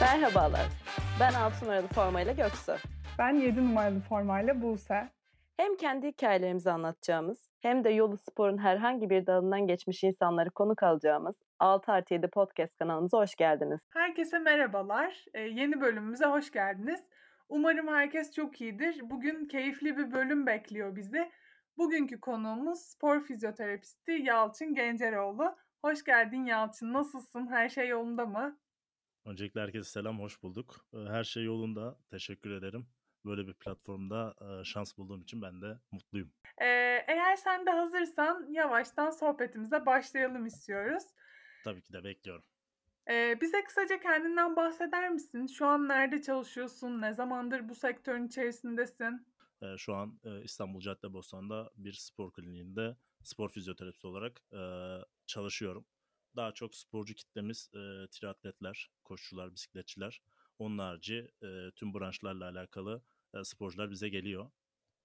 Merhabalar. Ben 6 numaralı formayla Göksu. Ben 7 numaralı formayla Buse. Hem kendi hikayelerimizi anlatacağımız hem de yolu sporun herhangi bir dalından geçmiş insanları konuk alacağımız 6 artı 7 podcast kanalımıza hoş geldiniz. Herkese merhabalar. Ee, yeni bölümümüze hoş geldiniz. Umarım herkes çok iyidir. Bugün keyifli bir bölüm bekliyor bizi. Bugünkü konuğumuz spor fizyoterapisti Yalçın Genceroğlu. Hoş geldin Yalçın. Nasılsın? Her şey yolunda mı? Öncelikle herkese selam, hoş bulduk. Her şey yolunda, teşekkür ederim. Böyle bir platformda şans bulduğum için ben de mutluyum. Ee, eğer sen de hazırsan yavaştan sohbetimize başlayalım istiyoruz. Tabii ki de bekliyorum. Ee, bize kısaca kendinden bahseder misin? Şu an nerede çalışıyorsun? Ne zamandır bu sektörün içerisindesin? Ee, Şu an e, İstanbul Caddebostan'da bir spor kliniğinde spor fizyoterapisti olarak e, çalışıyorum. Daha çok sporcu kitlemiz e, triatletler, koşucular, bisikletçiler. Onun harici e, tüm branşlarla alakalı e, sporcular bize geliyor.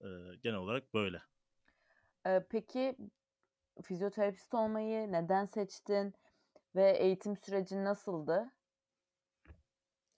E, Genel olarak böyle. Peki fizyoterapist olmayı neden seçtin ve eğitim sürecin nasıldı?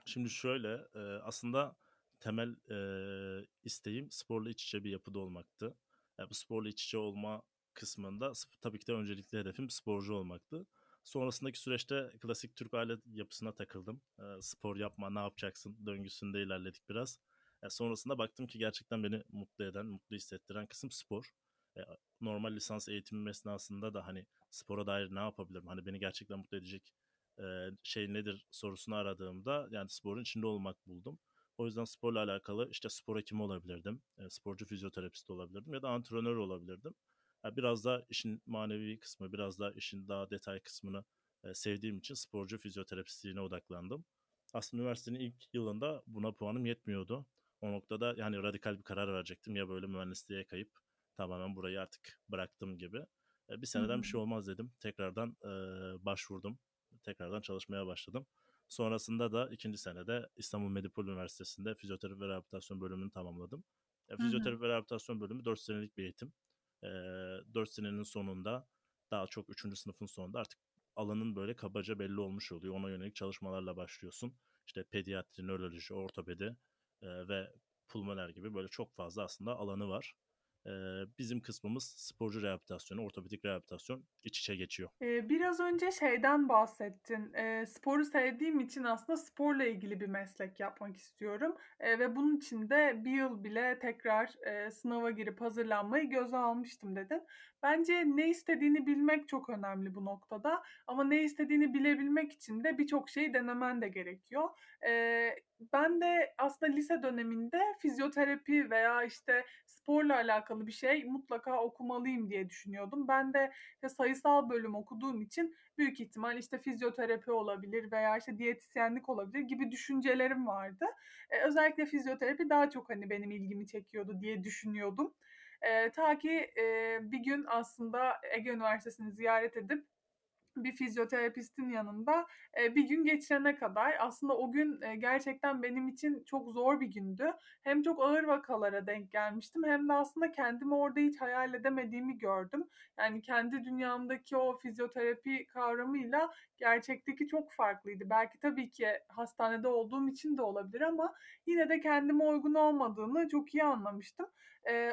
Şimdi şöyle e, aslında temel e, isteğim sporla iç içe bir yapıda olmaktı. Yani bu sporla iç içe olma kısmında tabii ki de öncelikli hedefim sporcu olmaktı. Sonrasındaki süreçte klasik Türk aile yapısına takıldım. E, spor yapma ne yapacaksın döngüsünde ilerledik biraz. E, sonrasında baktım ki gerçekten beni mutlu eden, mutlu hissettiren kısım spor. E, normal lisans eğitimim esnasında da hani spora dair ne yapabilirim? Hani beni gerçekten mutlu edecek e, şey nedir sorusunu aradığımda yani sporun içinde olmak buldum. O yüzden sporla alakalı işte spor hekimi olabilirdim, e, sporcu fizyoterapisti olabilirdim ya da antrenör olabilirdim. Biraz da işin manevi kısmı, biraz da işin daha detay kısmını e, sevdiğim için sporcu fizyoterapistliğine odaklandım. Aslında üniversitenin ilk yılında buna puanım yetmiyordu. O noktada yani radikal bir karar verecektim ya böyle mühendisliğe kayıp tamamen burayı artık bıraktım gibi. E, bir seneden bir şey olmaz dedim. Tekrardan e, başvurdum tekrardan çalışmaya başladım. Sonrasında da ikinci senede İstanbul Medipol Üniversitesi'nde fizyoterapi ve rehabilitasyon bölümünü tamamladım. E, fizyoterapi ve rehabilitasyon bölümü 4 senelik bir eğitim. E, 4 senenin sonunda daha çok 3. sınıfın sonunda artık alanın böyle kabaca belli olmuş oluyor. Ona yönelik çalışmalarla başlıyorsun. İşte pediatri, nöroloji, ortopedi e, ve pulmoner gibi böyle çok fazla aslında alanı var. Bizim kısmımız sporcu rehabilitasyonu, ortopedik rehabilitasyon iç içe geçiyor. Biraz önce şeyden bahsettin. Sporu sevdiğim için aslında sporla ilgili bir meslek yapmak istiyorum. Ve bunun için de bir yıl bile tekrar sınava girip hazırlanmayı göze almıştım dedin. Bence ne istediğini bilmek çok önemli bu noktada. Ama ne istediğini bilebilmek için de birçok şeyi denemen de gerekiyor. Ben de aslında lise döneminde fizyoterapi veya işte sporla alakalı bir şey mutlaka okumalıyım diye düşünüyordum. Ben de işte sayısal bölüm okuduğum için büyük ihtimal işte fizyoterapi olabilir veya işte diyetisyenlik olabilir gibi düşüncelerim vardı. Ee, özellikle fizyoterapi daha çok hani benim ilgimi çekiyordu diye düşünüyordum. Ee, ta ki e, bir gün aslında Ege Üniversitesi'ni ziyaret edip bir fizyoterapistin yanında bir gün geçirene kadar aslında o gün gerçekten benim için çok zor bir gündü. Hem çok ağır vakalara denk gelmiştim hem de aslında kendimi orada hiç hayal edemediğimi gördüm. Yani kendi dünyamdaki o fizyoterapi kavramıyla gerçekteki çok farklıydı. Belki tabii ki hastanede olduğum için de olabilir ama yine de kendime uygun olmadığını çok iyi anlamıştım.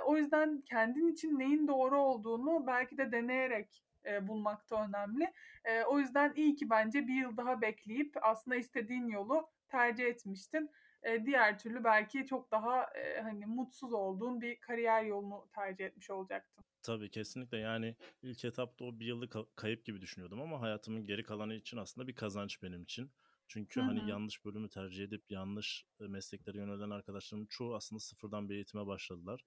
O yüzden kendin için neyin doğru olduğunu belki de deneyerek e, bulmak da önemli. E, o yüzden iyi ki bence bir yıl daha bekleyip aslında istediğin yolu tercih etmiştin. E, diğer türlü belki çok daha e, hani mutsuz olduğun bir kariyer yolunu tercih etmiş olacaktın. Tabii kesinlikle yani ilk etapta o bir yıllık ka- kayıp gibi düşünüyordum ama hayatımın geri kalanı için aslında bir kazanç benim için. Çünkü Hı hani yanlış bölümü tercih edip yanlış e, mesleklere yönelen arkadaşlarımın çoğu aslında sıfırdan bir eğitime başladılar.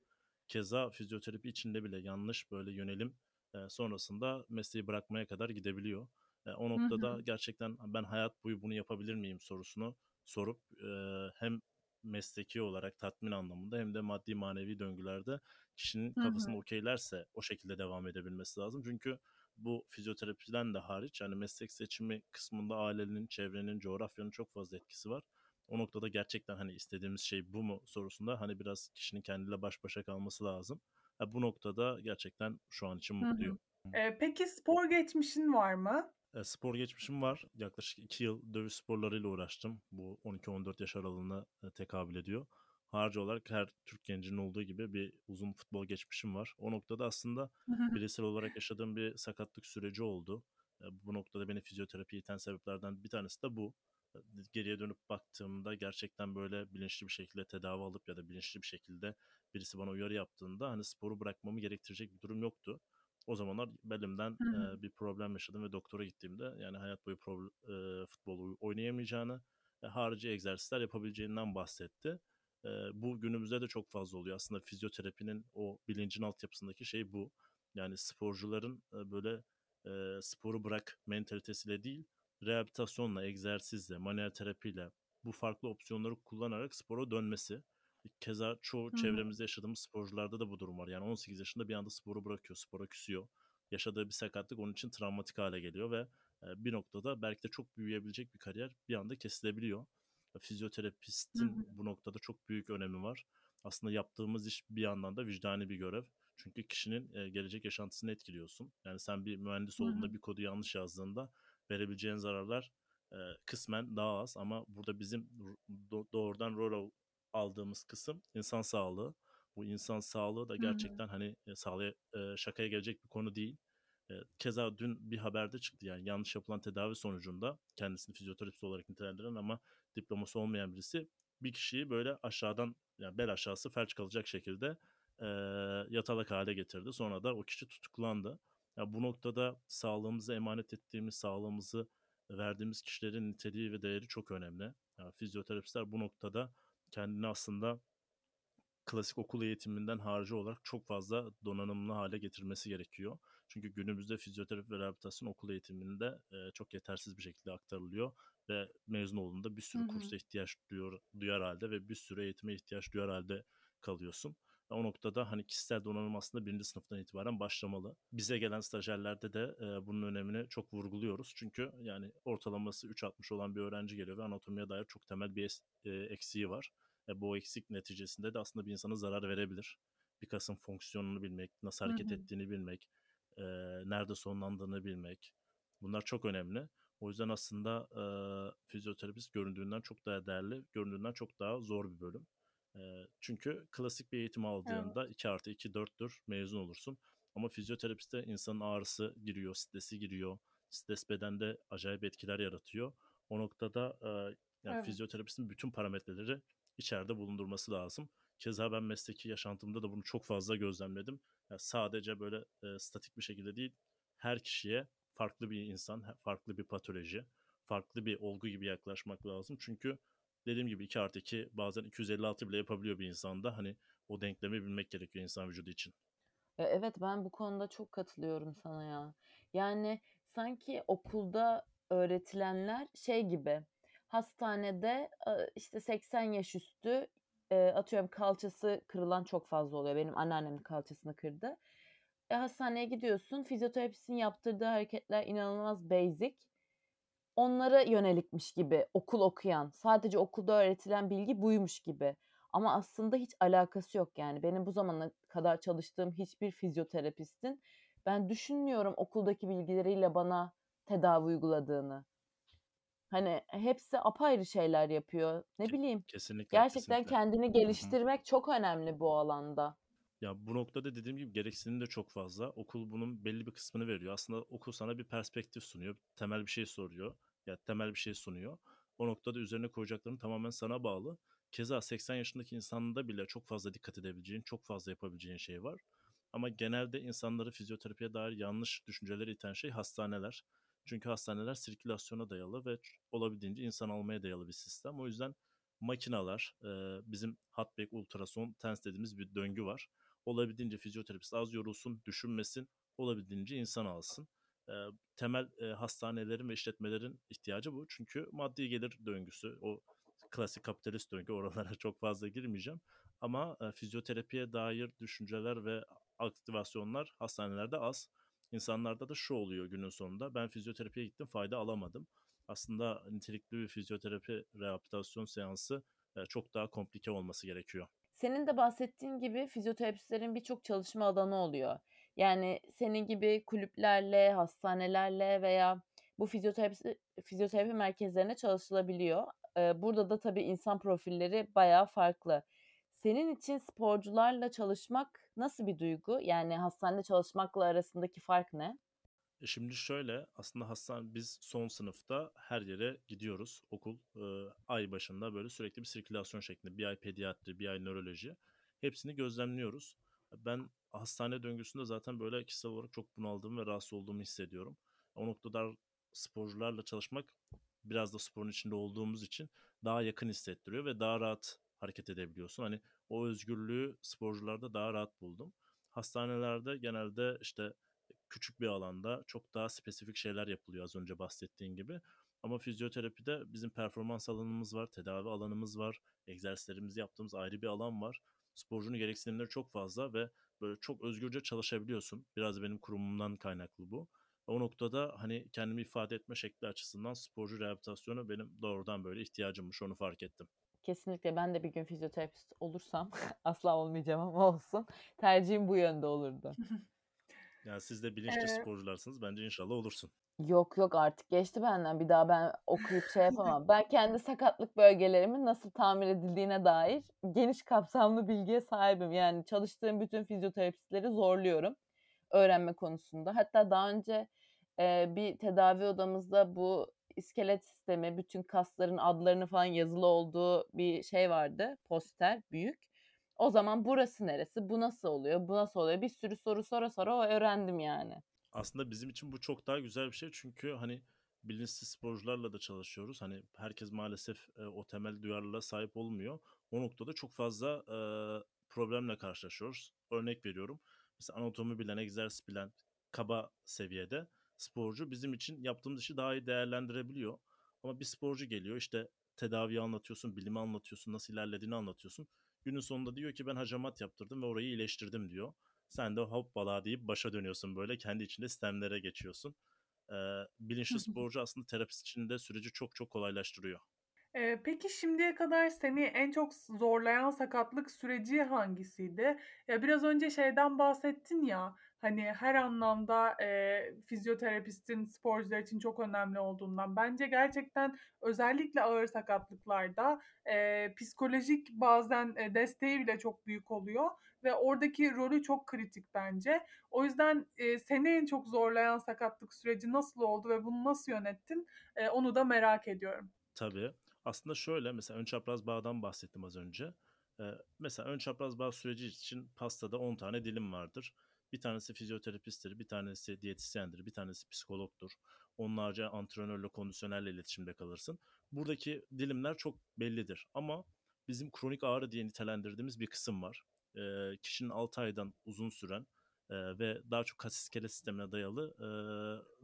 Keza fizyoterapi içinde bile yanlış böyle yönelim e, sonrasında mesleği bırakmaya kadar gidebiliyor. E, o Hı noktada hı. gerçekten ben hayat boyu bunu yapabilir miyim sorusunu sorup e, hem mesleki olarak tatmin anlamında hem de maddi manevi döngülerde kişinin Hı kafasını hı. okeylerse o şekilde devam edebilmesi lazım. Çünkü bu fizyoterapiden de hariç yani meslek seçimi kısmında ailenin, çevrenin, coğrafyanın çok fazla etkisi var. O noktada gerçekten hani istediğimiz şey bu mu sorusunda hani biraz kişinin kendiyle baş başa kalması lazım. Ha, bu noktada gerçekten şu an için mutluyum. E, peki spor geçmişin var mı? E, spor geçmişim var. Yaklaşık 2 yıl dövüş sporlarıyla uğraştım. Bu 12-14 yaş aralığına e, tekabül ediyor. Harcı olarak her Türk gencinin olduğu gibi bir uzun futbol geçmişim var. O noktada aslında bireysel olarak yaşadığım bir sakatlık süreci oldu. E, bu noktada beni fizyoterapiye iten sebeplerden bir tanesi de bu. Geriye dönüp baktığımda gerçekten böyle bilinçli bir şekilde tedavi alıp ya da bilinçli bir şekilde birisi bana uyarı yaptığında hani sporu bırakmamı gerektirecek bir durum yoktu. O zamanlar belimden e, bir problem yaşadım ve doktora gittiğimde yani hayat boyu problem, e, futbol oynayamayacağını, e, harici egzersizler yapabileceğinden bahsetti. E, bu günümüzde de çok fazla oluyor. Aslında fizyoterapinin o bilincin altyapısındaki şey bu. Yani sporcuların e, böyle e, sporu bırak mentalitesiyle değil, rehabilitasyonla, egzersizle, manuel terapiyle bu farklı opsiyonları kullanarak spora dönmesi. Keza çoğu Hı çevremizde yaşadığımız sporcularda da bu durum var. Yani 18 yaşında bir anda sporu bırakıyor, spora küsüyor. Yaşadığı bir sakatlık onun için travmatik hale geliyor ve e, bir noktada belki de çok büyüyebilecek bir kariyer bir anda kesilebiliyor. Hı Fizyoterapistin hı. bu noktada çok büyük önemi var. Aslında yaptığımız iş bir yandan da vicdani bir görev. Çünkü kişinin e, gelecek yaşantısını etkiliyorsun. Yani sen bir mühendis olduğunda bir kodu yanlış yazdığında verebileceğin zararlar e, kısmen daha az ama burada bizim do- doğrudan rol al- aldığımız kısım insan sağlığı. Bu insan sağlığı da gerçekten hani e, sağlığa e, şakaya gelecek bir konu değil. E, keza dün bir haberde çıktı yani yanlış yapılan tedavi sonucunda kendisini fizyoterapist olarak nitelendiren ama diploması olmayan birisi bir kişiyi böyle aşağıdan yani bel aşağısı felç kalacak şekilde e, yatalak hale getirdi. Sonra da o kişi tutuklandı. Ya bu noktada sağlığımızı emanet ettiğimiz, sağlığımızı verdiğimiz kişilerin niteliği ve değeri çok önemli. Yani fizyoterapistler bu noktada kendini aslında klasik okul eğitiminden harici olarak çok fazla donanımlı hale getirmesi gerekiyor. Çünkü günümüzde fizyoterapi ve rehabilitasyon okul eğitiminde e, çok yetersiz bir şekilde aktarılıyor ve mezun olduğunda bir sürü hı. kursa ihtiyaç duyuyor, duyar halde ve bir sürü eğitime ihtiyaç duyar halde kalıyorsun. O noktada hani kişisel donanım aslında birinci sınıftan itibaren başlamalı. Bize gelen stajyerlerde de e, bunun önemini çok vurguluyoruz. Çünkü yani ortalaması 3.60 olan bir öğrenci geliyor ve anatomiye dair çok temel bir e, eksiği var. E, bu eksik neticesinde de aslında bir insana zarar verebilir. Bir kasın fonksiyonunu bilmek, nasıl Hı hareket hı. ettiğini bilmek, e, nerede sonlandığını bilmek. Bunlar çok önemli. O yüzden aslında e, fizyoterapist göründüğünden çok daha değerli, göründüğünden çok daha zor bir bölüm. Çünkü klasik bir eğitim Evet. aldığında 2 artı 2 4'tür mezun olursun. Ama fizyoterapiste insanın ağrısı giriyor, stresi giriyor. Stres bedende acayip etkiler yaratıyor. O noktada yani Evet. fizyoterapistin bütün parametreleri içeride bulundurması lazım. Keza ben mesleki yaşantımda da bunu çok fazla gözlemledim. Yani sadece böyle e, statik bir şekilde değil, her kişiye farklı bir insan, farklı bir patoloji, farklı bir olgu gibi yaklaşmak lazım. Çünkü dediğim gibi 2 artı 2 bazen 256 bile yapabiliyor bir insanda. Hani o denklemi bilmek gerekiyor insan vücudu için. Ya evet ben bu konuda çok katılıyorum sana ya. Yani sanki okulda öğretilenler şey gibi hastanede e, işte 80 yaş üstü e, atıyorum kalçası kırılan çok fazla oluyor. Benim anneannem kalçasını kırdı. E, hastaneye gidiyorsun fizyoterapistin yaptırdığı hareketler inanılmaz basic. Onlara yönelikmiş gibi okul okuyan, sadece okulda öğretilen bilgi buymuş gibi. Ama aslında hiç alakası yok yani. Benim bu zamana kadar çalıştığım hiçbir fizyoterapistin ben düşünmüyorum okuldaki bilgileriyle bana tedavi uyguladığını. Hani hepsi apayrı şeyler yapıyor. Ne bileyim. Kesinlikle, Gerçekten kesinlikle. kendini geliştirmek çok önemli bu alanda. Ya bu noktada dediğim gibi gereksinim de çok fazla. Okul bunun belli bir kısmını veriyor. Aslında okul sana bir perspektif sunuyor. Temel bir şey soruyor. Ya temel bir şey sunuyor. O noktada üzerine koyacakların tamamen sana bağlı. Keza 80 yaşındaki insanda bile çok fazla dikkat edebileceğin, çok fazla yapabileceğin şey var. Ama genelde insanları fizyoterapiye dair yanlış düşünceleri iten şey hastaneler. Çünkü hastaneler sirkülasyona dayalı ve olabildiğince insan almaya dayalı bir sistem. O yüzden makinalar, bizim Hatbeck ultrason TENS dediğimiz bir döngü var olabildiğince fizyoterapist az yorulsun, düşünmesin, olabildiğince insan alsın. E, temel e, hastanelerin ve işletmelerin ihtiyacı bu. Çünkü maddi gelir döngüsü, o klasik kapitalist döngü oralara çok fazla girmeyeceğim. Ama e, fizyoterapiye dair düşünceler ve aktivasyonlar hastanelerde az. İnsanlarda da şu oluyor günün sonunda. Ben fizyoterapiye gittim fayda alamadım. Aslında nitelikli bir fizyoterapi rehabilitasyon seansı e, çok daha komplike olması gerekiyor. Senin de bahsettiğin gibi fizyoterapistlerin birçok çalışma alanı oluyor. Yani senin gibi kulüplerle, hastanelerle veya bu fizyoterapi fizyoterapi merkezlerine çalışılabiliyor. Burada da tabii insan profilleri bayağı farklı. Senin için sporcularla çalışmak nasıl bir duygu? Yani hastanede çalışmakla arasındaki fark ne? E, şimdi şöyle, aslında hastane biz son sınıfta her yere gidiyoruz. Okul, eee, ay başında böyle sürekli bir sirkülasyon şeklinde. Bir ay pediatri, bir ay nöroloji. Hepsini gözlemliyoruz. Ben hastane döngüsünde zaten böyle kişisel olarak çok bunaldığımı ve rahatsız olduğumu hissediyorum. O noktada sporcularla çalışmak biraz da sporun içinde olduğumuz için daha yakın hissettiriyor ve daha rahat hareket edebiliyorsun. Hani o özgürlüğü sporcularda daha rahat buldum. Hastanelerde genelde işte küçük bir alanda çok daha spesifik şeyler yapılıyor az önce bahsettiğin gibi. Ama fizyoterapide bizim performans alanımız var, tedavi alanımız var, egzersizlerimizi yaptığımız ayrı bir alan var. Sporcunun gereksinimleri çok fazla ve böyle çok özgürce çalışabiliyorsun. Biraz benim kurumumdan kaynaklı bu. O noktada hani kendimi ifade etme şekli açısından sporcu rehabilitasyonu benim doğrudan böyle ihtiyacımmış onu fark ettim. Kesinlikle ben de bir gün fizyoterapist olursam asla olmayacağım ama olsun. Tercihim bu yönde olurdu. Yani siz de bilinçli Eee sporcularsınız. Bence inşallah olursun. Yok yok artık geçti benden. Bir daha ben okuyup şey yapamam. Ben kendi sakatlık bölgelerimin nasıl tamir edildiğine dair geniş kapsamlı bilgiye sahibim. Yani çalıştığım bütün fizyoterapistleri zorluyorum öğrenme konusunda. Hatta daha önce eee, bir tedavi odamızda bu iskelet sistemi, bütün kasların adlarını falan yazılı olduğu bir şey vardı. Poster, büyük. O zaman burası neresi, bu nasıl oluyor, bu nasıl oluyor? Bir sürü soru sora sora öğrendim yani. Aslında bizim için bu çok daha güzel bir şey çünkü hani bilinçsiz sporcularla da çalışıyoruz. Hani herkes maalesef e, o temel duyarlılığa sahip olmuyor. O noktada çok fazla e, problemle karşılaşıyoruz. Örnek veriyorum. Mesela anatomi bilen, egzersiz bilen, kaba seviyede sporcu bizim için yaptığımız işi daha iyi değerlendirebiliyor. Ama bir sporcu geliyor işte tedaviyi anlatıyorsun, bilimi anlatıyorsun, nasıl ilerlediğini anlatıyorsun. Günün sonunda diyor ki ben hacamat yaptırdım ve orayı iyileştirdim diyor. Sen de hoppala deyip başa dönüyorsun böyle. Kendi içinde sistemlere geçiyorsun. Ee, bilinçli sporcu aslında terapist için de süreci çok çok kolaylaştırıyor. Peki şimdiye kadar seni en çok zorlayan sakatlık süreci hangisiydi? Ya biraz önce şeyden bahsettin ya, hani her anlamda eee, fizyoterapistin sporcular için çok önemli olduğundan. Bence gerçekten özellikle ağır sakatlıklarda eee, psikolojik bazen e, desteği bile çok büyük oluyor ve oradaki rolü çok kritik bence. O yüzden eee, seni en çok zorlayan sakatlık süreci nasıl oldu ve bunu nasıl yönettin? Eee, onu da merak ediyorum. Tabii. Aslında şöyle mesela ön çapraz bağdan bahsettim az önce. Ee, mesela ön çapraz bağ süreci için pastada 10 tane dilim vardır. Bir tanesi fizyoterapisttir, bir tanesi diyetisyendir, bir tanesi psikologdur. Onlarca antrenörle, kondisyonerle iletişimde kalırsın. Buradaki dilimler çok bellidir ama bizim kronik ağrı diye nitelendirdiğimiz bir kısım var. Ee, kişinin 6 aydan uzun süren e, ve daha çok kas iskelet sistemine dayalı e,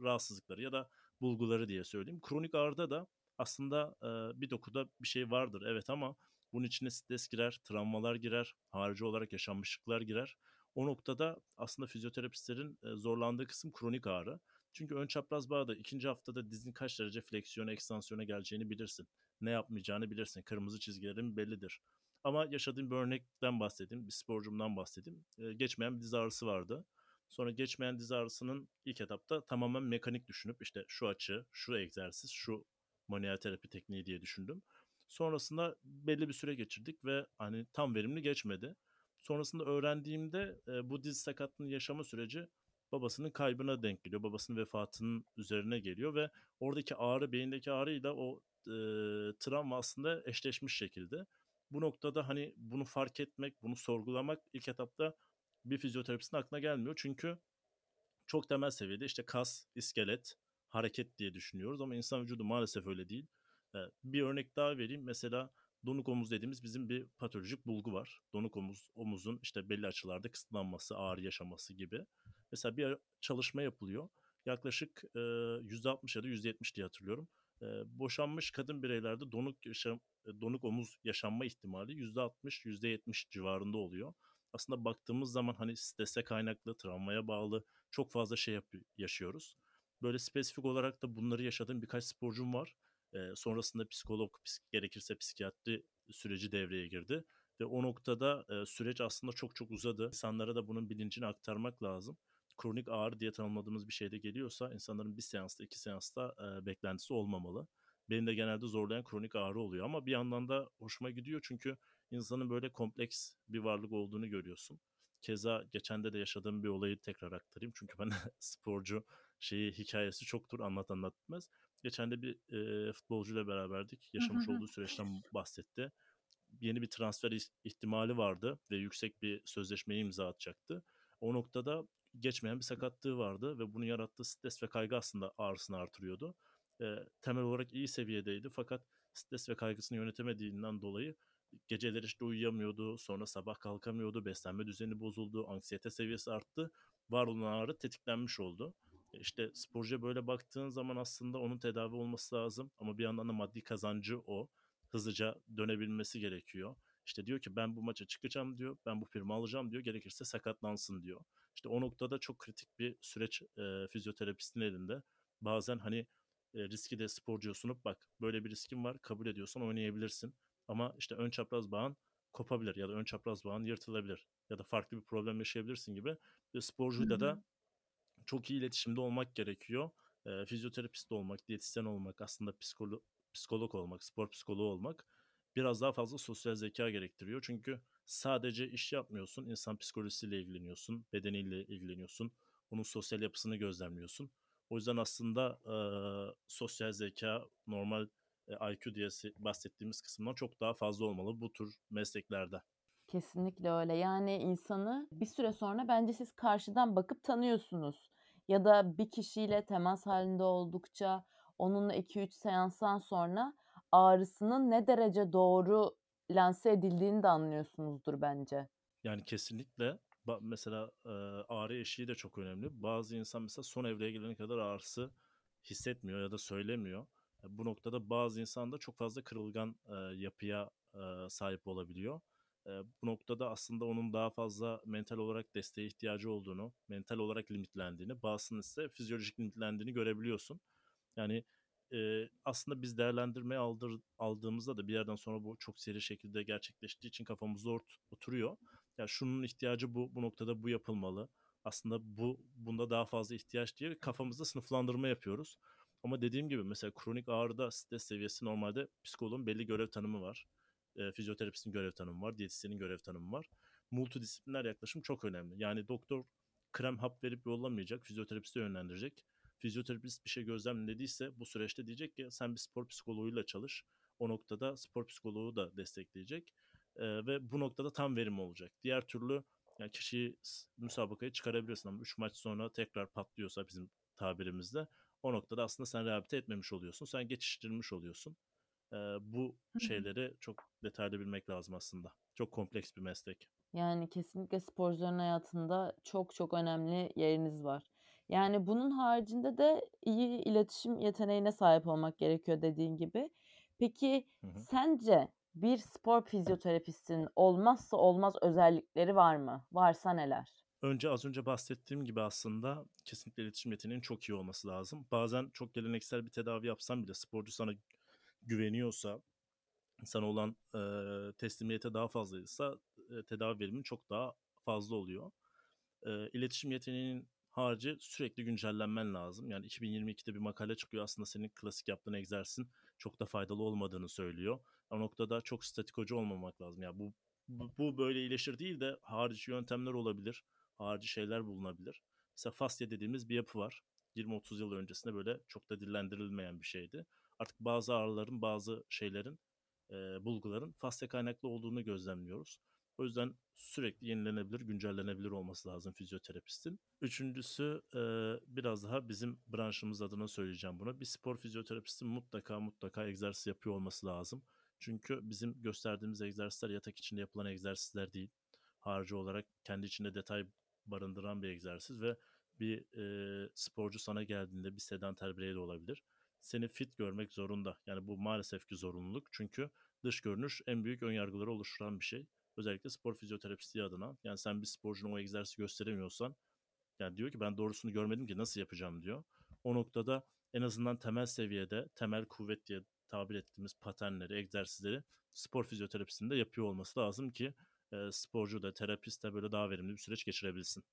rahatsızlıkları ya da bulguları diye söyleyeyim. Kronik ağrıda da aslında e, bir dokuda bir şey vardır evet ama bunun içine stres girer, travmalar girer, harici olarak yaşanmışlıklar girer. O noktada aslında fizyoterapistlerin zorlandığı kısım kronik ağrı. Çünkü ön çapraz bağda ikinci haftada dizin kaç derece fleksiyona, ekstansiyona geleceğini bilirsin. Ne yapmayacağını bilirsin. Kırmızı çizgilerin bellidir. Ama yaşadığım bir örnekten bahsedeyim, bir sporcumdan bahsedeyim. Geçmeyen bir diz ağrısı vardı. Sonra geçmeyen diz ağrısının ilk etapta tamamen mekanik düşünüp işte şu açı, şu egzersiz, şu manuel terapi tekniği diye düşündüm. Sonrasında belli bir süre geçirdik ve hani tam verimli geçmedi. Sonrasında öğrendiğimde e, bu diz sakatlığının yaşama süreci babasının kaybına denk geliyor. Babasının vefatının üzerine geliyor ve oradaki ağrı, beyindeki ağrıyla o e, travma aslında eşleşmiş şekilde. Bu noktada hani bunu fark etmek, bunu sorgulamak ilk etapta bir fizyoterapistin aklına gelmiyor. Çünkü çok temel seviyede işte kas, iskelet, hareket diye düşünüyoruz ama insan vücudu maalesef öyle değil. Bir örnek daha vereyim. Mesela donuk omuz dediğimiz bizim bir patolojik bulgu var. Donuk omuz, omuzun işte belli açılarda kısıtlanması, ağrı yaşaması gibi. Mesela bir çalışma yapılıyor. Yaklaşık e, %60 ya da %70 diye hatırlıyorum. E, boşanmış kadın bireylerde donuk yaşam, donuk omuz yaşanma ihtimali %60, %70 civarında oluyor. Aslında baktığımız zaman hani strese kaynaklı, travmaya bağlı çok fazla şey yap- yaşıyoruz. Böyle spesifik olarak da bunları yaşadığım birkaç sporcum var. Sonrasında psikolog, psik, gerekirse psikiyatri süreci devreye girdi. Ve o noktada süreç aslında çok çok uzadı. İnsanlara da bunun bilincini aktarmak lazım. kronik ağrı diye tanımladığımız bir şeyde geliyorsa insanların bir seansta, iki seansta beklentisi olmamalı. Benim de genelde zorlayan kronik ağrı oluyor ama bir yandan da hoşuma gidiyor çünkü insanın böyle kompleks bir varlık olduğunu görüyorsun. Keza geçen de de yaşadığım bir olayı tekrar aktarayım. Çünkü ben sporcu şeyi hikayesi çoktur anlat anlat bitmez. Geçen de bir e, futbolcuyla beraberdik. Yaşamış olduğu süreçten bahsetti. Yeni bir transfer ihtimali vardı ve yüksek bir sözleşmeyi imza atacaktı. O noktada geçmeyen bir sakatlığı vardı ve bunun yarattığı stres ve kaygı aslında ağrısını artırıyordu. E, temel olarak iyi seviyedeydi fakat stres ve kaygısını yönetemediğinden dolayı geceleri işte uyuyamıyordu, sonra sabah kalkamıyordu, beslenme düzeni bozuldu, anksiyete seviyesi arttı, var olan ağrı tetiklenmiş oldu. İşte sporcuya böyle baktığın zaman aslında onun tedavi olması lazım ama bir yandan da maddi kazancı o. Hızlıca dönebilmesi gerekiyor. İşte diyor ki ben bu maça çıkacağım diyor, ben bu firma alacağım diyor, gerekirse sakatlansın diyor. İşte o noktada çok kritik bir süreç e, fizyoterapistin elinde. Bazen hani e, riski de sporcuya sunup bak böyle bir riskin var kabul ediyorsan oynayabilirsin. Ama işte ön çapraz bağın kopabilir ya da ön çapraz bağın yırtılabilir ya da farklı bir problem yaşayabilirsin gibi. Ve sporcuyla da çok iyi iletişimde olmak gerekiyor. E, fizyoterapist olmak, diyetisyen olmak, aslında psikolog, psikolog olmak, spor psikoloğu olmak biraz daha fazla sosyal zeka gerektiriyor. Çünkü sadece iş yapmıyorsun, insan psikolojisiyle ilgileniyorsun, bedeniyle ilgileniyorsun, onun sosyal yapısını gözlemliyorsun. O yüzden aslında e, sosyal zeka normal e, IQ diye bahsettiğimiz kısımdan çok daha fazla olmalı bu tür mesleklerde. Kesinlikle öyle. Yani insanı bir süre sonra bence siz karşıdan bakıp tanıyorsunuz. Ya da bir kişiyle temas halinde oldukça onunla 2-3 seanstan sonra ağrısının ne derece doğru lanse edildiğini de anlıyorsunuzdur bence. Yani kesinlikle mesela ağrı eşiği de çok önemli. Bazı insan mesela son evreye gelene kadar ağrısı hissetmiyor ya da söylemiyor. Bu noktada bazı insan da çok fazla kırılgan yapıya sahip olabiliyor. Bu noktada aslında onun daha fazla mental olarak desteğe ihtiyacı olduğunu, mental olarak limitlendiğini, bazısının ise fizyolojik limitlendiğini görebiliyorsun. Yani e, aslında biz değerlendirmeye aldır, aldığımızda da bir yerden sonra bu çok seri şekilde gerçekleştiği için kafamızda ort, oturuyor. Ya yani şunun ihtiyacı bu, bu noktada bu yapılmalı. Aslında bu bunda daha fazla ihtiyaç diye kafamızda sınıflandırma yapıyoruz. Ama dediğim gibi mesela kronik ağrıda stres seviyesi normalde psikoloğun belli görev tanımı var. E, fizyoterapistin görev tanımı var, diyetisyenin görev tanımı var. Multidisipliner yaklaşım çok önemli. Yani doktor krem hap verip yollamayacak, fizyoterapiste yönlendirecek fizyoterapist bir şey gözlemlediyse bu süreçte diyecek ki sen bir spor psikoloğuyla çalış. O noktada spor psikoloğu da destekleyecek. E, ve bu noktada tam verim olacak. Diğer türlü yani kişiyi müsabakaya çıkarabilirsin ama 3 maç sonra tekrar patlıyorsa bizim tabirimizde o noktada aslında sen rehabilite etmemiş oluyorsun. Sen geçiştirilmiş oluyorsun. E, bu şeyleri çok detaylı bilmek lazım aslında. Çok kompleks bir meslek. Yani kesinlikle sporcuların hayatında çok çok önemli yeriniz var. Yani bunun haricinde de iyi iletişim yeteneğine sahip olmak gerekiyor dediğin gibi. Peki Hı hı. sence bir spor fizyoterapistinin olmazsa olmaz özellikleri var mı? Varsa neler? Önce az önce bahsettiğim gibi aslında kesinlikle iletişim yeteneğinin çok iyi olması lazım. Bazen çok geleneksel bir tedavi yapsam bile sporcu sana güveniyorsa, sana olan e, teslimiyete daha fazlaysa e, tedavi verimin çok daha fazla oluyor. E, iletişim yeteneğinin harici sürekli güncellenmen lazım. Yani 2022'de bir makale çıkıyor aslında senin klasik yaptığın egzersizin çok da faydalı olmadığını söylüyor. O noktada çok statik hoca olmamak lazım. Yani bu, bu, bu böyle iyileşir değil de harici yöntemler olabilir. Harici şeyler bulunabilir. Mesela fasya dediğimiz bir yapı var. 20-30 yıl öncesinde böyle çok da dillendirilmeyen bir şeydi. Artık bazı ağrıların, bazı şeylerin, e, bulguların fasya kaynaklı olduğunu gözlemliyoruz. O yüzden sürekli yenilenebilir, güncellenebilir olması lazım fizyoterapistin. Üçüncüsü e, biraz daha bizim branşımız adına söyleyeceğim bunu. Bir spor fizyoterapistin mutlaka mutlaka egzersiz yapıyor olması lazım. Çünkü bizim gösterdiğimiz egzersizler yatak içinde yapılan egzersizler değil. Harici olarak kendi içinde detay barındıran bir egzersiz ve bir e, sporcu sana geldiğinde bir sedanter birey de olabilir. Seni fit görmek zorunda. Yani bu maalesef ki zorunluluk. Çünkü dış görünüş en büyük önyargıları oluşturan bir şey. Özellikle spor fizyoterapisti adına. Yani sen bir sporcunun o egzersizi gösteremiyorsan yani diyor ki ben doğrusunu görmedim ki nasıl yapacağım diyor. O noktada en azından temel seviyede temel kuvvet diye tabir ettiğimiz paternleri, egzersizleri spor fizyoterapisinde yapıyor olması lazım ki e, sporcu da terapist de böyle daha verimli bir süreç geçirebilsin.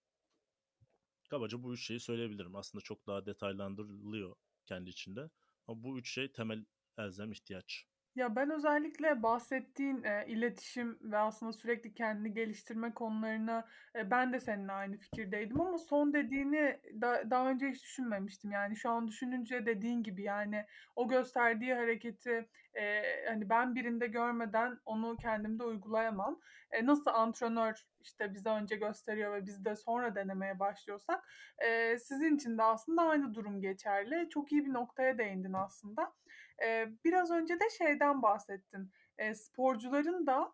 Kabaca bu üç şeyi söyleyebilirim. Aslında çok daha detaylandırılıyor kendi içinde. Ama bu üç şey temel elzem ihtiyaç. Ya ben özellikle bahsettiğin e, iletişim ve aslında sürekli kendini geliştirme konularına e, ben de seninle aynı fikirdeydim ama son dediğini da, daha önce hiç düşünmemiştim. Yani şu an düşününce dediğin gibi yani o gösterdiği hareketi e, hani ben birinde görmeden onu kendimde uygulayamam. E, nasıl antrenör işte bize önce gösteriyor ve biz de sonra denemeye başlıyorsak e, sizin için de aslında aynı durum geçerli. Çok iyi bir noktaya değindin aslında. Biraz önce de şeyden bahsettin. Sporcuların da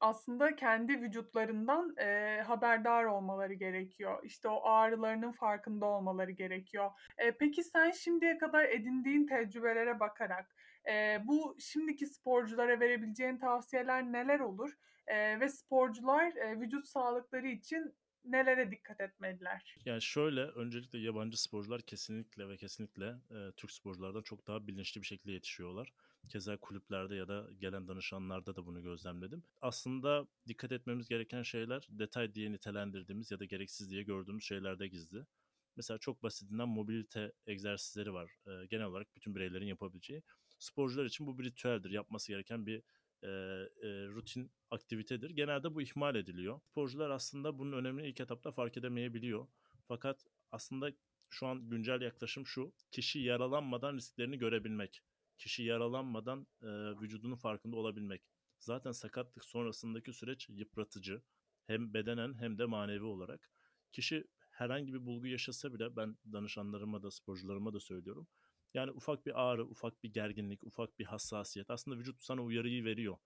aslında kendi vücutlarından e, haberdar olmaları gerekiyor. İşte o ağrılarının farkında olmaları gerekiyor. E, peki sen şimdiye kadar edindiğin tecrübelere bakarak e, bu şimdiki sporculara verebileceğin tavsiyeler neler olur? E, ve sporcular e, vücut sağlıkları için nelere dikkat etmeliler? Yani şöyle öncelikle yabancı sporcular kesinlikle ve kesinlikle e, Türk sporculardan çok daha bilinçli bir şekilde yetişiyorlar. Keza kulüplerde ya da gelen danışanlarda da bunu gözlemledim. Aslında dikkat etmemiz gereken şeyler detay diye nitelendirdiğimiz ya da gereksiz diye gördüğümüz şeylerde gizli. Mesela çok basitinden mobilite egzersizleri var. E, genel olarak bütün bireylerin yapabileceği. Sporcular için bu bir ritüeldir. Yapması gereken bir e, e, rutin aktivitedir. Genelde bu ihmal ediliyor. Sporcular aslında bunun önemini ilk etapta fark edemeyebiliyor. Fakat aslında şu an güncel yaklaşım şu. Kişi yaralanmadan risklerini görebilmek. Kişi yaralanmadan e, vücudunun farkında olabilmek. Zaten sakatlık sonrasındaki süreç yıpratıcı. Hem bedenen hem de manevi olarak. Kişi herhangi bir bulgu yaşasa bile ben danışanlarıma da sporcularıma da söylüyorum. Yani ufak bir ağrı, ufak bir gerginlik, ufak bir hassasiyet. Aslında vücut sana uyarıyı veriyor.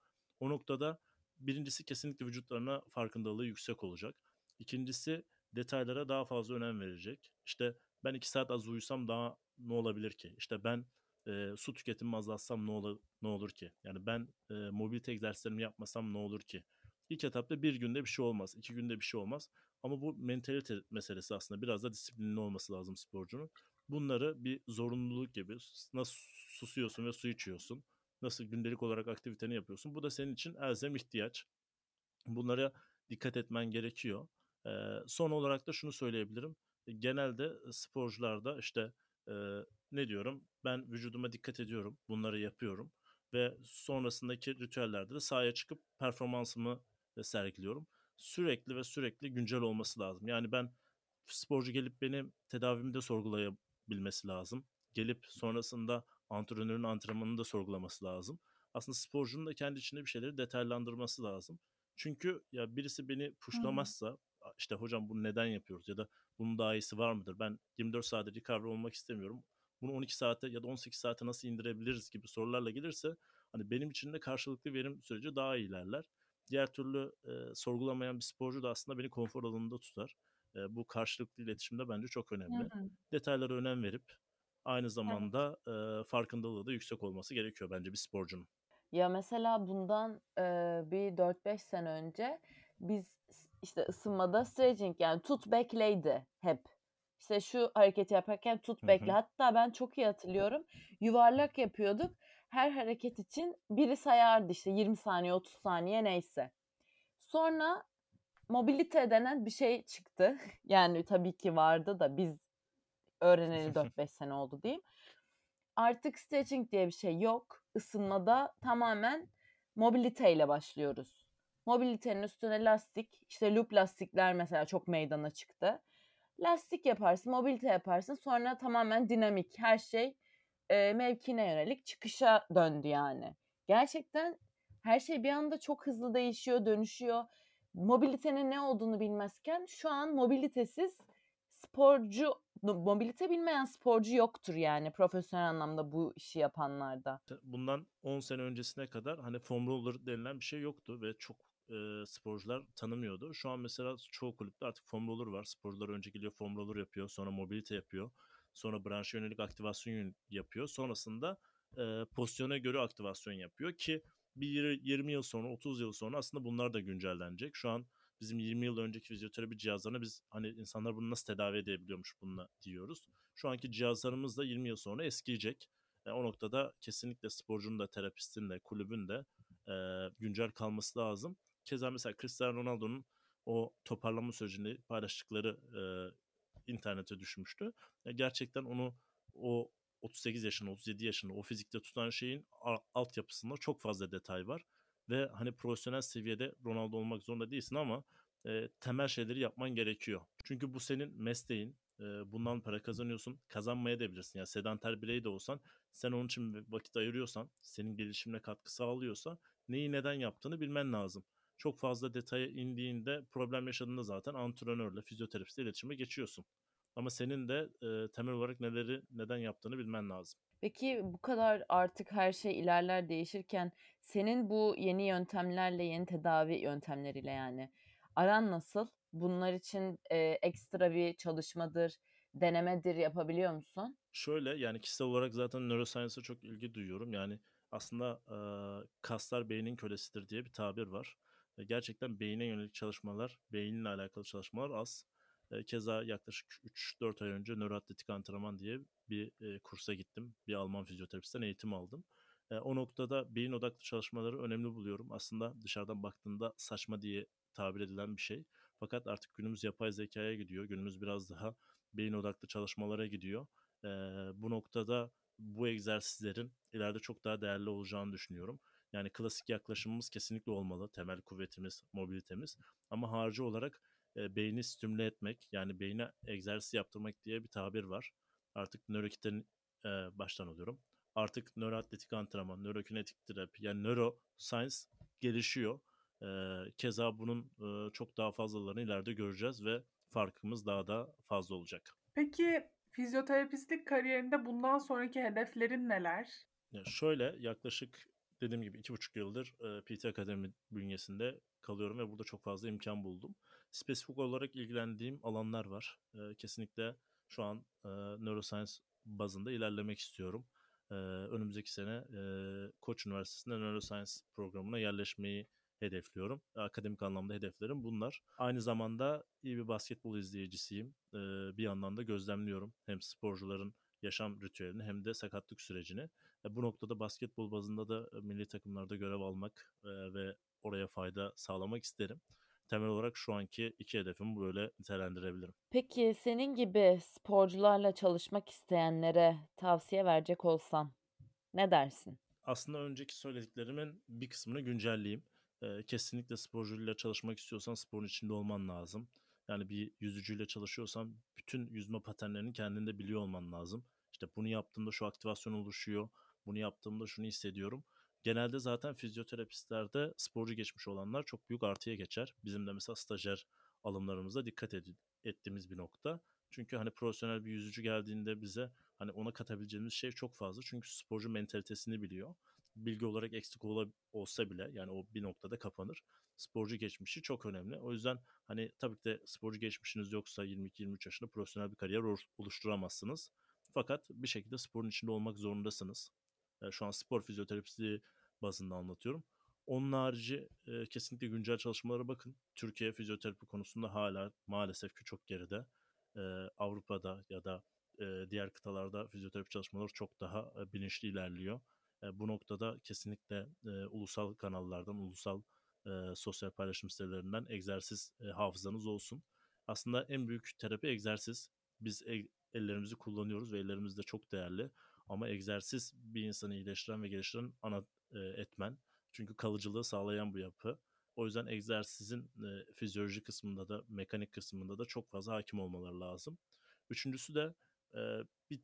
O noktada birincisi kesinlikle vücutlarına farkındalığı yüksek olacak. İkincisi detaylara daha fazla önem verecek. İşte ben iki saat az uyusam daha ne olabilir ki? İşte ben e, su tüketimimi azaltsam ne, ol, ne olur ki? Yani ben e, mobilite egzersizlerimi yapmasam ne olur ki? İlk etapta bir günde bir şey olmaz, iki günde bir şey olmaz. Ama bu mentalite meselesi aslında biraz da disiplinli olması lazım sporcunun. Bunları bir zorunluluk gibi nasıl susuyorsun ve su içiyorsun, nasıl gündelik olarak aktiviteni yapıyorsun. Bu da senin için elzem ihtiyaç. Bunlara dikkat etmen gerekiyor. Ee, son olarak da şunu söyleyebilirim. Genelde sporcularda işte e, ne diyorum ben vücuduma dikkat ediyorum, bunları yapıyorum ve sonrasındaki ritüellerde de sahaya çıkıp performansımı sergiliyorum. Sürekli ve sürekli güncel olması lazım. Yani ben sporcu gelip benim tedavimi de sorgulayabilmesi lazım. Gelip sonrasında antrenörün antrenmanını da sorgulaması lazım. Aslında sporcunun da kendi içinde bir şeyleri detaylandırması lazım. Çünkü ya birisi beni puşlamazsa işte hocam bunu neden yapıyoruz ya da bunun daha iyisi var mıdır? Ben 24 saate recovery olmak istemiyorum. Bunu 12 saate ya da 18 saate nasıl indirebiliriz gibi sorularla gelirse hani benim için de karşılıklı verim süreci daha ilerler. Diğer türlü e, sorgulamayan bir sporcu da aslında beni konfor alanında tutar. E, bu karşılıklı iletişimde bence çok önemli. Hı hı. Detaylara önem verip aynı zamanda evet. e, farkındalığı da yüksek olması gerekiyor bence bir sporcunun. Ya mesela bundan e, bir 4-5 sene önce biz işte ısınmada stretching yani tut bekleydi hep. İşte şu hareketi yaparken tut bekle. Hı hı. Hatta ben çok iyi hatırlıyorum. Yuvarlak yapıyorduk. Her hareket için biri sayardı işte 20 saniye 30 saniye neyse. Sonra mobilite denen bir şey çıktı. Yani tabii ki vardı da biz öğreneli 4-5 sene oldu diyeyim. Artık stretching diye bir şey yok. Isınmada tamamen mobiliteyle başlıyoruz. Mobilitenin üstüne lastik, işte loop lastikler mesela çok meydana çıktı. Lastik yaparsın, mobilite yaparsın. Sonra tamamen dinamik, her şey e, mevkine yönelik çıkışa döndü yani. Gerçekten her şey bir anda çok hızlı değişiyor, dönüşüyor. Mobilitenin ne olduğunu bilmezken şu an mobilitesiz sporcu mobilite bilmeyen sporcu yoktur yani profesyonel anlamda bu işi yapanlarda. Bundan 10 sene öncesine kadar hani foam roller denilen bir şey yoktu ve çok e, sporcular tanımıyordu. Şu an mesela çoğu kulüpte artık foam roller var. Sporcular önce geliyor foam roller yapıyor, sonra mobilite yapıyor. Sonra branşa yönelik aktivasyon yapıyor. Sonrasında e, pozisyona göre aktivasyon yapıyor ki bir 20 yıl sonra 30 yıl sonra aslında bunlar da güncellenecek. Şu an bizim 20 yıl önceki fizyoterapi cihazlarına biz hani insanlar bunu nasıl tedavi edebiliyormuş bununla diyoruz. Şu anki cihazlarımız da 20 yıl sonra eskiyecek. E, o noktada kesinlikle sporcunun da terapistin de kulübün de e, güncel kalması lazım. Keza mesela Cristiano Ronaldo'nun o toparlanma sürecini paylaştıkları e, internete düşmüştü. Ya gerçekten onu o 38 yaşında, 37 yaşında o fizikte tutan şeyin altyapısında çok fazla detay var. Ve hani profesyonel seviyede Ronaldo olmak zorunda değilsin ama e, temel şeyleri yapman gerekiyor. Çünkü bu senin mesleğin. E, bundan para kazanıyorsun. Kazanmaya da bilirsin. Yani sedanter birey de olsan sen onun için vakit ayırıyorsan, senin gelişimine katkı sağlıyorsa neyi neden yaptığını bilmen lazım. Çok fazla detaya indiğinde problem yaşadığında zaten antrenörle, fizyoterapistle iletişime geçiyorsun. Ama senin de e, temel olarak neleri neden yaptığını bilmen lazım. Peki bu kadar artık her şey ilerler değişirken senin bu yeni yöntemlerle, yeni tedavi yöntemleriyle yani aran nasıl? Bunlar için e, ekstra bir çalışmadır, denemedir yapabiliyor musun? Şöyle yani kişisel olarak zaten neuroscience'a çok ilgi duyuyorum. Yani aslında e, kaslar beynin kölesidir diye bir tabir var. E, gerçekten beyine yönelik çalışmalar, beyinle alakalı çalışmalar az. E, keza yaklaşık 3-4 ay önce nöroatletik antrenman diye bir e, kursa gittim. Bir Alman fizyoterapistten eğitim aldım. E, o noktada beyin odaklı çalışmaları önemli buluyorum. Aslında dışarıdan baktığında saçma diye tabir edilen bir şey. Fakat artık günümüz yapay zekaya gidiyor. Günümüz biraz daha beyin odaklı çalışmalara gidiyor. E, bu noktada bu egzersizlerin ileride çok daha değerli olacağını düşünüyorum. Yani klasik yaklaşımımız kesinlikle olmalı. Temel kuvvetimiz, mobilitemiz. Ama harcı olarak e, beyni stimüle etmek, yani beyine egzersiz yaptırmak diye bir tabir var. Artık nörokiten e, baştan alıyorum. Artık nöroatletik antrenman, nörokinetik terapi, yani neuroscience gelişiyor. E, keza bunun e, çok daha fazlalarını ileride göreceğiz ve farkımız daha da fazla olacak. Peki fizyoterapistlik kariyerinde bundan sonraki hedeflerin neler? Ya şöyle yaklaşık dediğim gibi iki buçuk yıldır e, PT Akademi bünyesinde kalıyorum ve burada çok fazla imkan buldum. Spesifik olarak ilgilendiğim alanlar var. E, kesinlikle şu an e, neuroscience bazında ilerlemek istiyorum. E, önümüzdeki sene e, Koç Üniversitesi'nde neuroscience programına yerleşmeyi hedefliyorum. Akademik anlamda hedeflerim bunlar. Aynı zamanda iyi bir basketbol izleyicisiyim. E, bir yandan da gözlemliyorum hem sporcuların yaşam ritüelini hem de sakatlık sürecini. E, bu noktada basketbol bazında da e, milli takımlarda görev almak e, ve oraya fayda sağlamak isterim. Temel olarak şu anki iki hedefimi böyle nitelendirebilirim. Peki senin gibi sporcularla çalışmak isteyenlere tavsiye verecek olsan ne dersin? Aslında önceki söylediklerimin bir kısmını güncelleyeyim. E, kesinlikle sporcuyla çalışmak istiyorsan sporun içinde olman lazım. Yani bir yüzücüyle çalışıyorsan bütün yüzme paternlerini kendinde biliyor olman lazım. İşte bunu yaptığımda şu aktivasyon oluşuyor. Bunu yaptığımda şunu hissediyorum. Genelde zaten fizyoterapistlerde sporcu geçmiş olanlar çok büyük artıya geçer. Bizim de mesela stajyer alımlarımızda dikkat ed- ettiğimiz bir nokta. Çünkü hani profesyonel bir yüzücü geldiğinde bize hani ona katabileceğimiz şey çok fazla. Çünkü sporcu mentalitesini biliyor. Bilgi olarak eksik ola- olsa bile yani o bir noktada kapanır. Sporcu geçmişi çok önemli. O yüzden hani tabii ki de sporcu geçmişiniz yoksa 22-23 yaşında profesyonel bir kariyer oluşturamazsınız. Fakat bir şekilde sporun içinde olmak zorundasınız. Şu an spor fizyoterapisi bazında anlatıyorum. Onun harici e, kesinlikle güncel çalışmalara bakın. Türkiye fizyoterapi konusunda hala maalesef ki çok geride. E, Avrupa'da ya da e, diğer kıtalarda fizyoterapi çalışmaları çok daha e, bilinçli ilerliyor. E, bu noktada kesinlikle e, ulusal kanallardan, ulusal e, sosyal paylaşım sitelerinden egzersiz e, hafızanız olsun. Aslında en büyük terapi egzersiz. Biz e, ellerimizi kullanıyoruz ve ellerimiz de çok değerli. Ama egzersiz bir insanı iyileştiren ve geliştiren ana e, etmen. Çünkü kalıcılığı sağlayan bu yapı. O yüzden egzersizin e, fizyoloji kısmında da mekanik kısmında da çok fazla hakim olmaları lazım. Üçüncüsü de e, bir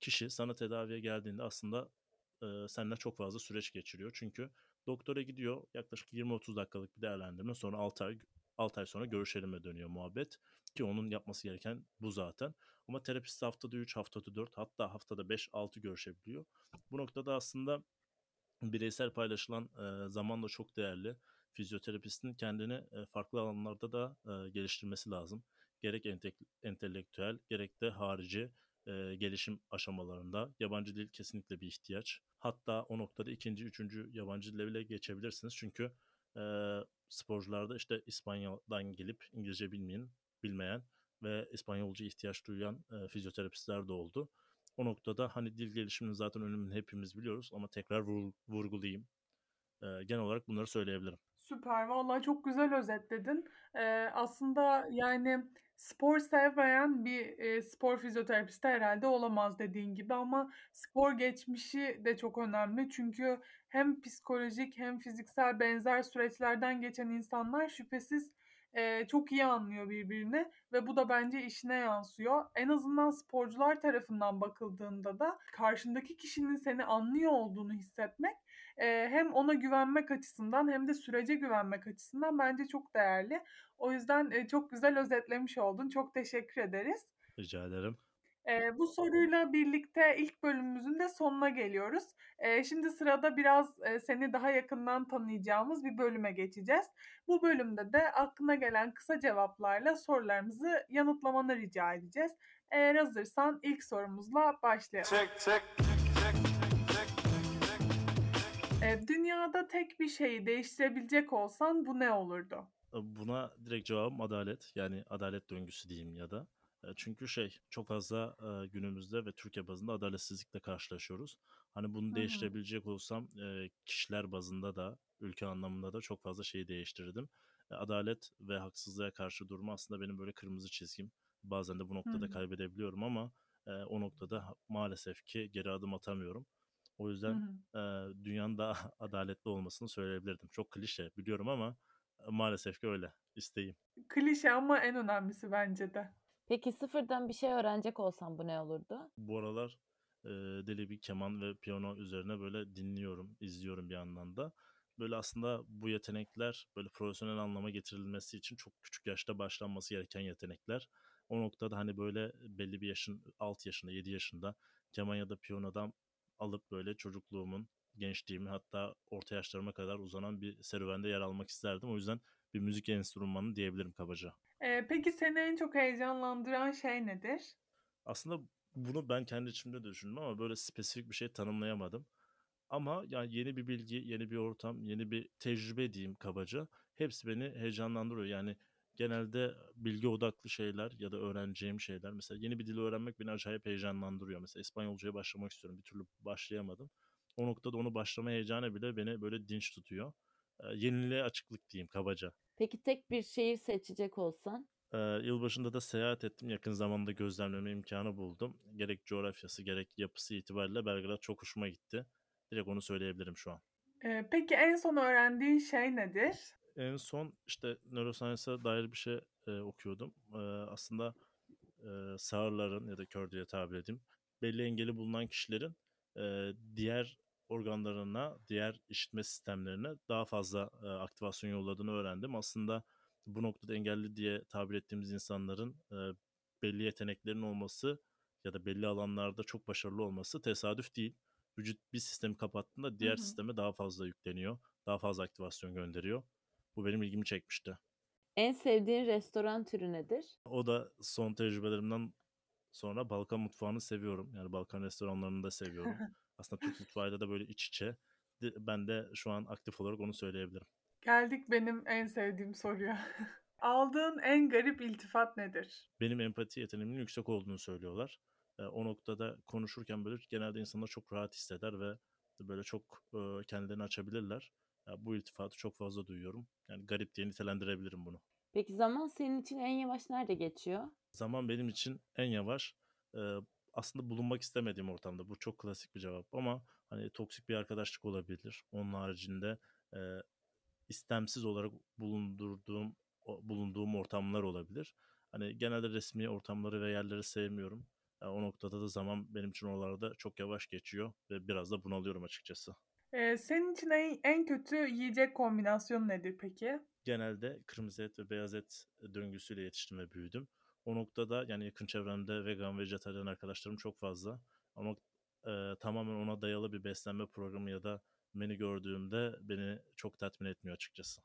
kişi sana tedaviye geldiğinde aslında e, seninle çok fazla süreç geçiriyor. Çünkü doktora gidiyor yaklaşık 20-30 dakikalık bir değerlendirme sonra 6 ay 6 ay sonra görüşelim'e dönüyor muhabbet. Ki onun yapması gereken bu zaten. Ama terapist haftada 3, haftada 4 hatta haftada 5-6 görüşebiliyor. Bu noktada aslında bireysel paylaşılan e, zaman da çok değerli. Fizyoterapistin kendini e, farklı alanlarda da e, geliştirmesi lazım. Gerek ente- entelektüel gerek de harici e, gelişim aşamalarında yabancı dil kesinlikle bir ihtiyaç. Hatta o noktada ikinci, üçüncü yabancı dile bile geçebilirsiniz. Çünkü e, sporcularda işte İspanya'dan gelip İngilizce bilmeyen, bilmeyen ve İspanyolca ihtiyaç duyan e, fizyoterapistler de oldu. O noktada hani dil gelişiminin zaten önemini hepimiz biliyoruz ama tekrar vur, vurgulayayım. E, genel olarak bunları söyleyebilirim. Süper, vallahi çok güzel özetledin. Eee, aslında, yani, spor sevmeyen bir, eee, spor fizyoterapisti herhâlde olamaz dediğin gibi ama spor geçmişi de çok önemli. Çünkü hem psikolojik hem fiziksel benzer süreçlerden geçen insanlar şüphesiz, eee, çok iyi anlıyor birbirini ve bu da bence işine yansıyor. En azından sporcular tarafından bakıldığında da karşındaki kişinin seni anlıyor olduğunu hissetmek, hem ona güvenmek açısından hem de sürece güvenmek açısından bence çok değerli. O yüzden, çok güzel özetlemiş oldun. Çok teşekkür ederiz. Rica ederim. Bu soruyla birlikte ilk bölümümüzün de sonuna geliyoruz. Şimdi sırada biraz, seni daha yakından tanıyacağımız bir bölüme geçeceğiz. Bu bölümde de aklına gelen kısa cevaplarla sorularımızı yanıtlamanı rica edeceğiz. Eğer hazırsan ilk sorumuzla başlayalım. Eee, dünyada tek bir şeyi değiştirebilecek olsan bu ne olurdu? Buna direkt cevabım adalet. Yani adalet döngüsü diyeyim ya da. Çünkü şey, çok fazla, eee, günümüzde ve Türkiye bazında adaletsizlikle karşılaşıyoruz. Hani bunu Hı hı. değiştirebilecek olsam, kişiler bazında da, ülke anlamında da çok fazla şeyi değiştirirdim. Eee, adalet ve haksızlığa karşı durma aslında benim böyle kırmızı çizgim. Bazen de bu Hı noktada hı. kaybedebiliyorum ama, o noktada ha maalesef ki geri adım atamıyorum. O yüzden, hı. eee, dünyanın daha adaletli olmasını söyleyebilirdim. Çok klişe biliyorum ama, maalesef ki öyle isteğim. Klişe ama en önemlisi bence de. Peki sıfırdan bir şey öğrenecek olsan bu ne olurdu? Bu aralar, eee, deli bir keman ve piyano üzerine böyle dinliyorum, izliyorum bir yandan da. Böyle aslında bu yetenekler böyle profesyonel anlama getirilmesi için çok küçük yaşta başlanması gereken yetenekler. O noktada, hani, böyle belli bir yaşın 6 yaşında, 7 yaşında keman ya da piyanodan alıp böyle çocukluğumun, gençliğimin hatta orta yaşlarıma kadar uzanan bir serüvende yer almak isterdim. O yüzden bir müzik enstrümanı diyebilirim kabaca. Eee, peki seni en çok heyecanlandıran şey nedir? Aslında bunu ben kendi içimde de düşündüm ama böyle spesifik bir şey tanımlayamadım. Ama yani yeni bir bilgi, yeni bir ortam, yeni bir tecrübe diyeyim kabaca. Hepsi beni heyecanlandırıyor. Yani genelde bilgi odaklı şeyler ya da öğreneceğim şeyler. Mesela yeni bir dil öğrenmek beni acayip heyecanlandırıyor. Mesela İspanyolcaya başlamak istiyorum. Bir türlü başlayamadım. O noktada onu başlama heyecanı bile beni böyle dinç tutuyor. Eee, yeniliğe açıklık diyeyim kabaca. Peki tek bir şehir seçecek olsan? Eee, yılbaşında da seyahat ettim. Yakın zamanda gözlemleme imkânı buldum. Gerek coğrafyası gerek yapısı itibariyle Belgrad çok hoşuma gitti. Direkt onu söyleyebilirim şu an. Eee, peki en son öğrendiğin şey nedir? En son, işte, neuroscience'a dair bir şey, eee, okuyordum. Eee, aslında, eee, sağırların ya da kör diye tabir edeyim, belli engeli bulunan kişilerin, eee, diğer organlarına, diğer işitme sistemlerine daha fazla, eee, aktivasyon yolladığını öğrendim. Aslında bu noktada engelli diye tabir ettiğimiz insanların, eee, belli yeteneklerinin olması ya da belli alanlarda çok başarılı olması tesadüf değil. Vücut bir sistemi kapattığında Hı diğer hı. sisteme daha fazla yükleniyor, daha fazla aktivasyon gönderiyor. Bu benim ilgimi çekmişti. En sevdiğin restoran türü nedir? O da son tecrübelerimden sonra Balkan mutfağını seviyorum. Yani Balkan restoranlarını da seviyorum. Aslında Türk mutfağıyla da böyle iç içe. Ben de şu an aktif olarak onu söyleyebilirim. Geldik benim en sevdiğim soruya. Aldığın en garip iltifat nedir? Benim empati yeteneğimin yüksek olduğunu söylüyorlar. Eee, o noktada konuşurken böyle genelde insanlar çok rahat hisseder ve böyle çok, eee, kendilerini açabilirler. Ya, bu iltifatı çok fazla duyuyorum. Yani garip diye nitelendirebilirim bunu. Peki zaman senin için en yavaş nerede geçiyor? Zaman benim için en yavaş, eee, aslında bulunmak istemediğim ortamda. Bu çok klasik bir cevap ama, hani, toksik bir arkadaşlık olabilir. Onun haricinde, eee, istemsiz olarak bulundurduğum bulunduğum ortamlar olabilir. Hani, genelde resmî ortamları ve yerleri sevmiyorum. O noktada da zaman benim için oralarda çok yavaş geçiyor ve biraz da bunalıyorum açıkçası. Eee, senin için en en kötü yiyecek kombinasyonu nedir peki? Genelde kırmızı et ve beyaz et döngüsüyle yetiştim ve büyüdüm. O noktada, yani, yakın çevremde vegan, vejetaryen arkadaşlarım çok fazla ama, eee, tamamen ona dayalı bir beslenme programı ya da menü gördüğümde beni çok tatmin etmiyor açıkçası.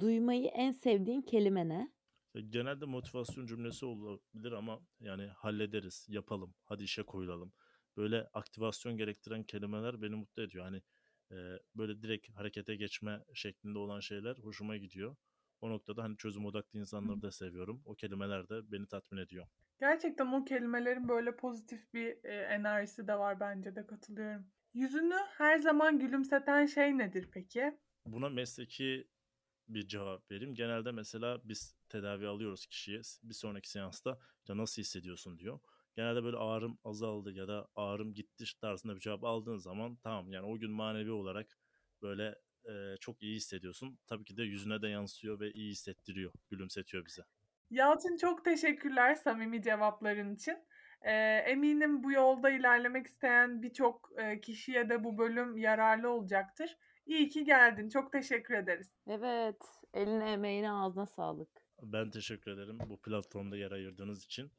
Duymayı en sevdiğin kelime ne? Genelde motivasyon cümlesi olabilir ama, yani, hallederiz, yapalım, hadi işe koyulalım. Böyle aktivasyon gerektiren kelimeler beni mutlu ediyor. Hani, eee, böyle direkt harekete geçme şeklinde olan şeyler hoşuma gidiyor. O noktada, hani, çözüm odaklı insanları da seviyorum. O kelimeler de beni tatmin ediyor. Gerçekten o kelimelerin böyle pozitif bir, eee, enerjisi de var bence de katılıyorum. Yüzünü her zaman gülümseten şey nedir peki? Buna mesleki bir cevap vereyim. Genelde mesela biz tedavi alıyoruz kişiye. Bir sonraki seansta işte nasıl hissediyorsun diyor. Genelde böyle ağrım azaldı ya da ağrım gitti tarzında bir cevap aldığın zaman tamam yani o gün manevi olarak böyle e, çok iyi hissediyorsun. Tabii ki de yüzüne de yansıyor ve iyi hissettiriyor, gülümsetiyor bize. Yalçın çok teşekkürler samimi cevapların için. Ee, eminim bu yolda ilerlemek isteyen birçok e, kişiye de bu bölüm yararlı olacaktır. İyi ki geldin. Çok teşekkür ederiz. Evet. Eline emeğine ağzına sağlık. Ben teşekkür ederim bu platformda yer ayırdığınız için.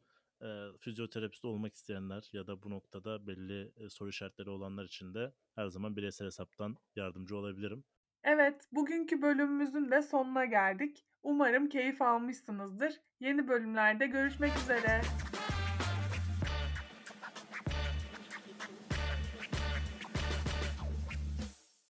E, fizyoterapist olmak isteyenler ya da bu noktada belli e, soru işaretleri olanlar için de her zaman bireysel hesaptan yardımcı olabilirim. Evet, bugünkü bölümümüzün de sonuna geldik. Umarım keyif almışsınızdır. Yeni bölümlerde görüşmek üzere.